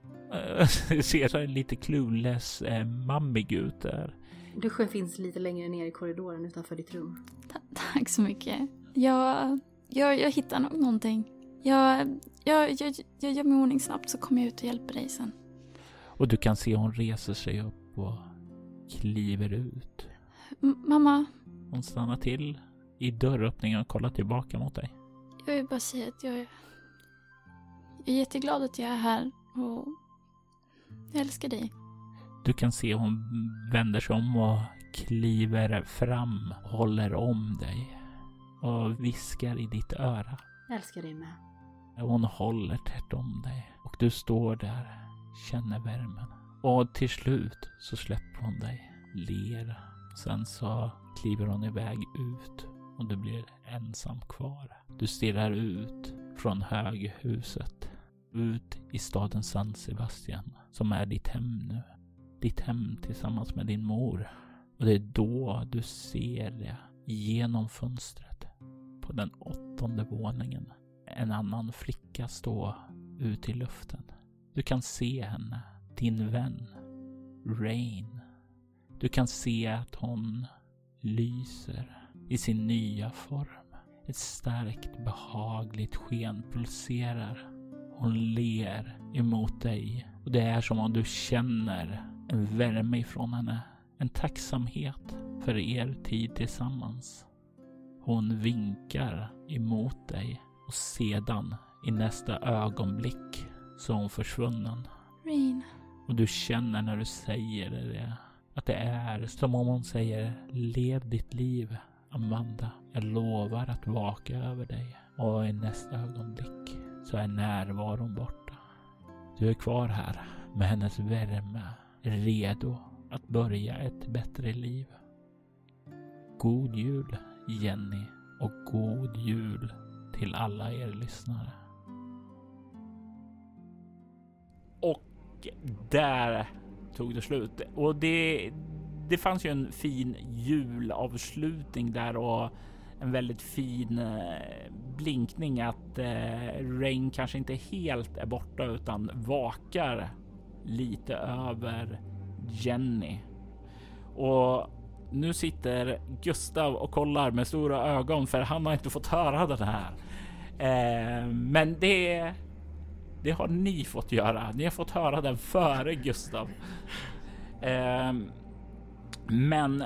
Ser så lite clueless, uh, mammig ut där. Duschen finns lite längre ner i korridoren utanför ditt rum. Ta tack så mycket. Jag, jag, jag hittar nog någonting. Jag, jag, jag, jag gör mig ordning snabbt så kommer jag ut och hjälper dig sen. Och du kan se hon reser sig upp och kliver ut. M mamma, Hon stannar till i dörröppningen och kollar tillbaka mot dig. jag vill bara säga att jag är... Jag är jätteglad att jag är här och jag älskar dig. Du kan se hon vänder sig om och kliver fram och håller om dig och viskar i ditt öra. Jag älskar dig med. Hon håller tätt om dig och du står där, känner värmen. Och till slut så släpper hon dig, ler. Sen så kliver hon iväg ut och du blir ensam kvar. Du stirrar ut från höghuset, ut i staden San Sebastian, som är ditt hem nu. Ditt hem tillsammans med din mor. Och det är då du ser det genom fönstret på den åttonde våningen. En annan flicka stå ute i luften. Du kan se henne, din vän, Rain. Du kan se att hon lyser i sin nya form. Ett starkt behagligt sken pulserar. Hon ler emot dig och det är som om du känner en värme ifrån henne. En tacksamhet för er tid tillsammans. Hon vinkar emot dig och sedan i nästa ögonblick så är hon försvunnen. Rain. Och du känner när du säger det att det är som om hon säger Lev ditt liv Amanda. Jag lovar att vaka över dig. Och i nästa ögonblick så är närvaron borta. Du är kvar här med hennes värme, redo att börja ett bättre liv. God jul Jenny och god jul till alla er lyssnare. Och där tog det slut. Och det, det fanns ju en fin julavslutning där och en väldigt fin eh, blinkning att eh, Rain kanske inte helt är borta utan vakar lite över Jenny. Och nu sitter Gustav och kollar med stora ögon för han har inte fått höra den här. Eh, men det, det har ni fått göra. Ni har fått höra den före Gustav. Eh, men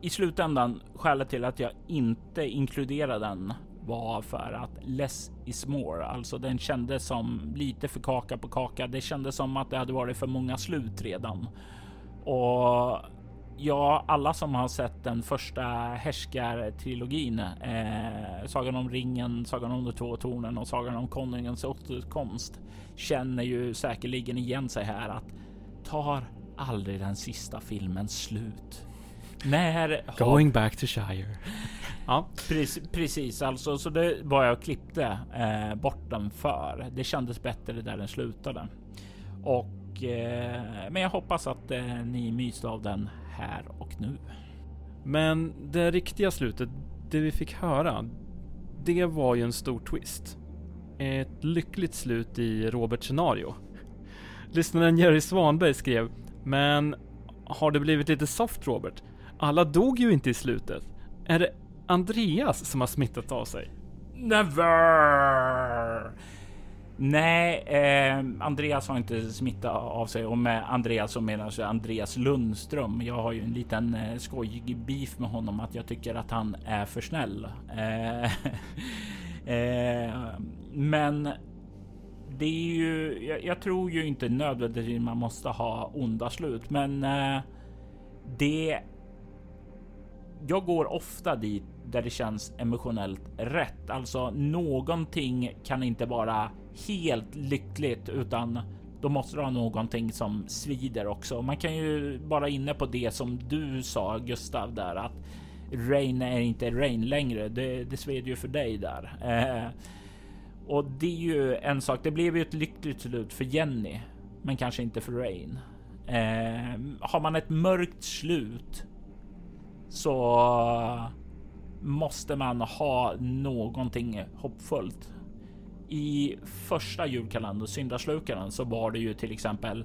i slutändan skälet till att jag inte inkluderar den var för att less is more, alltså den kändes som lite för kaka på kaka. Det kändes som att det hade varit för många slut redan och ja, alla som har sett den första härskartrilogin, eh, Sagan om ringen, Sagan om de två tornen och Sagan om konungens återkomst känner ju säkerligen igen sig här att tar aldrig den sista filmen slut? När Going har... back to Shire. ja, precis, precis alltså. Så det var jag klippte eh, bort den för. Det kändes bättre där den slutade och Eh, men jag hoppas att eh, ni myste av den här och nu. Men det riktiga slutet, det vi fick höra, det var ju en stor twist. Ett lyckligt slut i Roberts scenario. Lyssnaren Jerry Svanberg skrev, men har det blivit lite soft Robert? Alla dog ju inte i slutet. Är det Andreas som har smittat av sig? Never! Nej, eh, Andreas har inte smittat av sig och med Andreas så menar jag Andreas Lundström. Jag har ju en liten eh, skojig beef med honom att jag tycker att han är för snäll. Eh, eh, men det är ju, jag, jag, tror ju inte nödvändigtvis man måste ha onda slut, men eh, det. Jag går ofta dit där det känns emotionellt rätt. Alltså någonting kan inte vara helt lyckligt utan då måste du ha någonting som svider också. Man kan ju vara inne på det som du sa Gustav där att Rain är inte Rain längre. Det, det sved ju för dig där. Eh, och det är ju en sak. Det blev ju ett lyckligt slut för Jenny, men kanske inte för Rain. Eh, har man ett mörkt slut så måste man ha någonting hoppfullt i första julkalendern, Syndaslukaren, så var det ju till exempel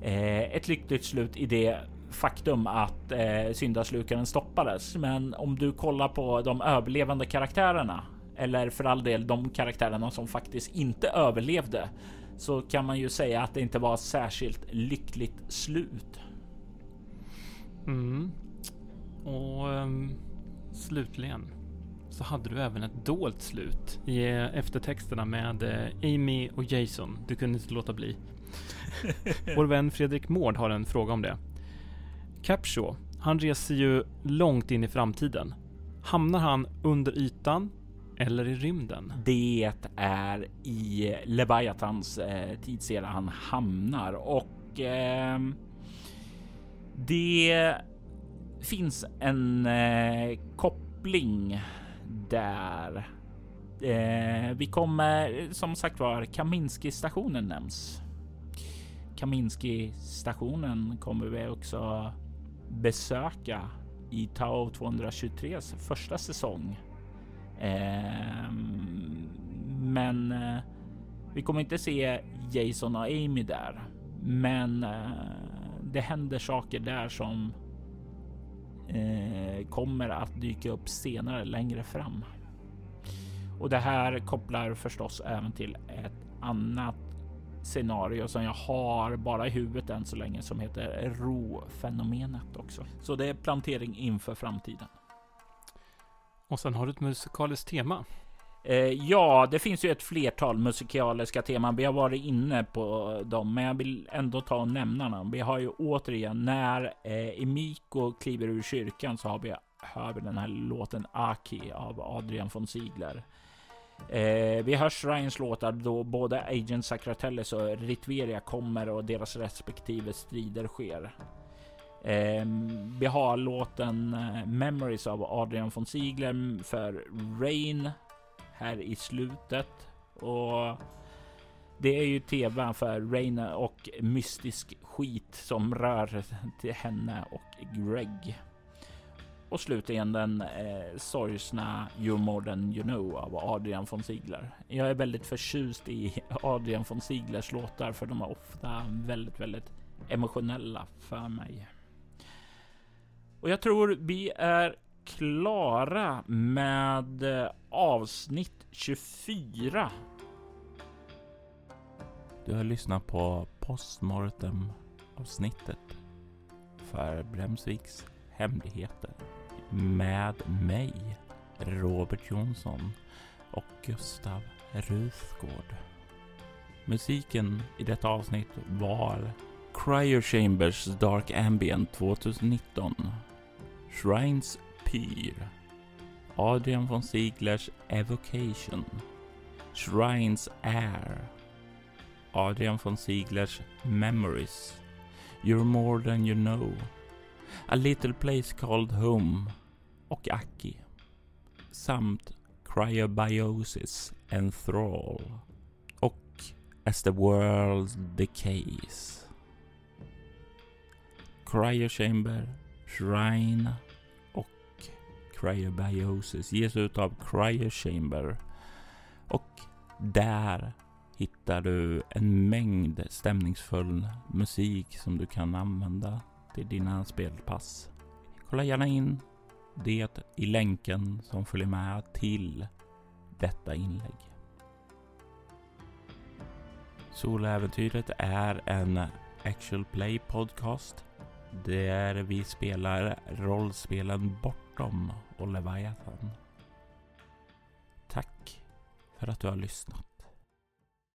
eh, ett lyckligt slut i det faktum att eh, syndaslukaren stoppades. Men om du kollar på de överlevande karaktärerna eller för all del de karaktärerna som faktiskt inte överlevde så kan man ju säga att det inte var särskilt lyckligt slut. Mm. Och um, slutligen så hade du även ett dolt slut i eh, eftertexterna med eh, Amy och Jason. Du kunde inte låta bli. Vår vän Fredrik Mård har en fråga om det. Capshaw, han reser ju långt in i framtiden. Hamnar han under ytan eller i rymden? Det är i Leviathans eh, tidsera han hamnar och eh, det finns en eh, koppling där. Eh, vi kommer som sagt var Kaminski stationen nämns. Kaminski stationen kommer vi också besöka i Tao 223 första säsong. Eh, men eh, vi kommer inte se Jason och Amy där. Men eh, det händer saker där som eh, kommer att dyka upp senare längre fram. Och det här kopplar förstås även till ett annat scenario som jag har bara i huvudet än så länge som heter ro-fenomenet också. Så det är plantering inför framtiden. Och sen har du ett musikaliskt tema. Eh, ja, det finns ju ett flertal musikaliska teman. Vi har varit inne på dem, men jag vill ändå ta och nämna dem. Vi har ju återigen när eh, Emiko kliver ur kyrkan så har vi, hör vi den här låten Aki av Adrian von Ziegler. Eh, vi hör Shrines låtar då både Agent Sacratellis och Ritveria kommer och deras respektive strider sker. Eh, vi har låten eh, Memories av Adrian von Ziegler för Rain här i slutet. Och det är ju tv för Reina och mystisk skit som rör till henne och Greg. Och slutligen den eh, sorgsna You're more than you know av Adrian von Ziegler. Jag är väldigt förtjust i Adrian von Sieglers låtar för de är ofta väldigt, väldigt emotionella för mig. Och jag tror vi är klara med eh, avsnitt 24. Du har lyssnat på postmortem avsnittet för Bremsviks hemligheter med mig, Robert Jonsson och Gustav Ruthgård. Musiken i detta avsnitt var Cryo Chambers Dark Ambient 2019 Shrines Pyr Adrian von Zieglers Evocation. Shrines Air Adrian von Zieglers Memories. You're More Than You Know. A Little Place Called Home. Och Aki. Samt Cryobiosis Enthrall. Och As the World Decays. Cryochamber, Shrine och Cryobiosis ges ut av Cryochamber och där hittar du en mängd stämningsfull musik som du kan använda till dina spelpass. Kolla gärna in det i länken som följer med till detta inlägg. Soläventyret är en actual play podcast där vi spelar rollspelen Bortom och Leviathan. Tack för att du har lyssnat.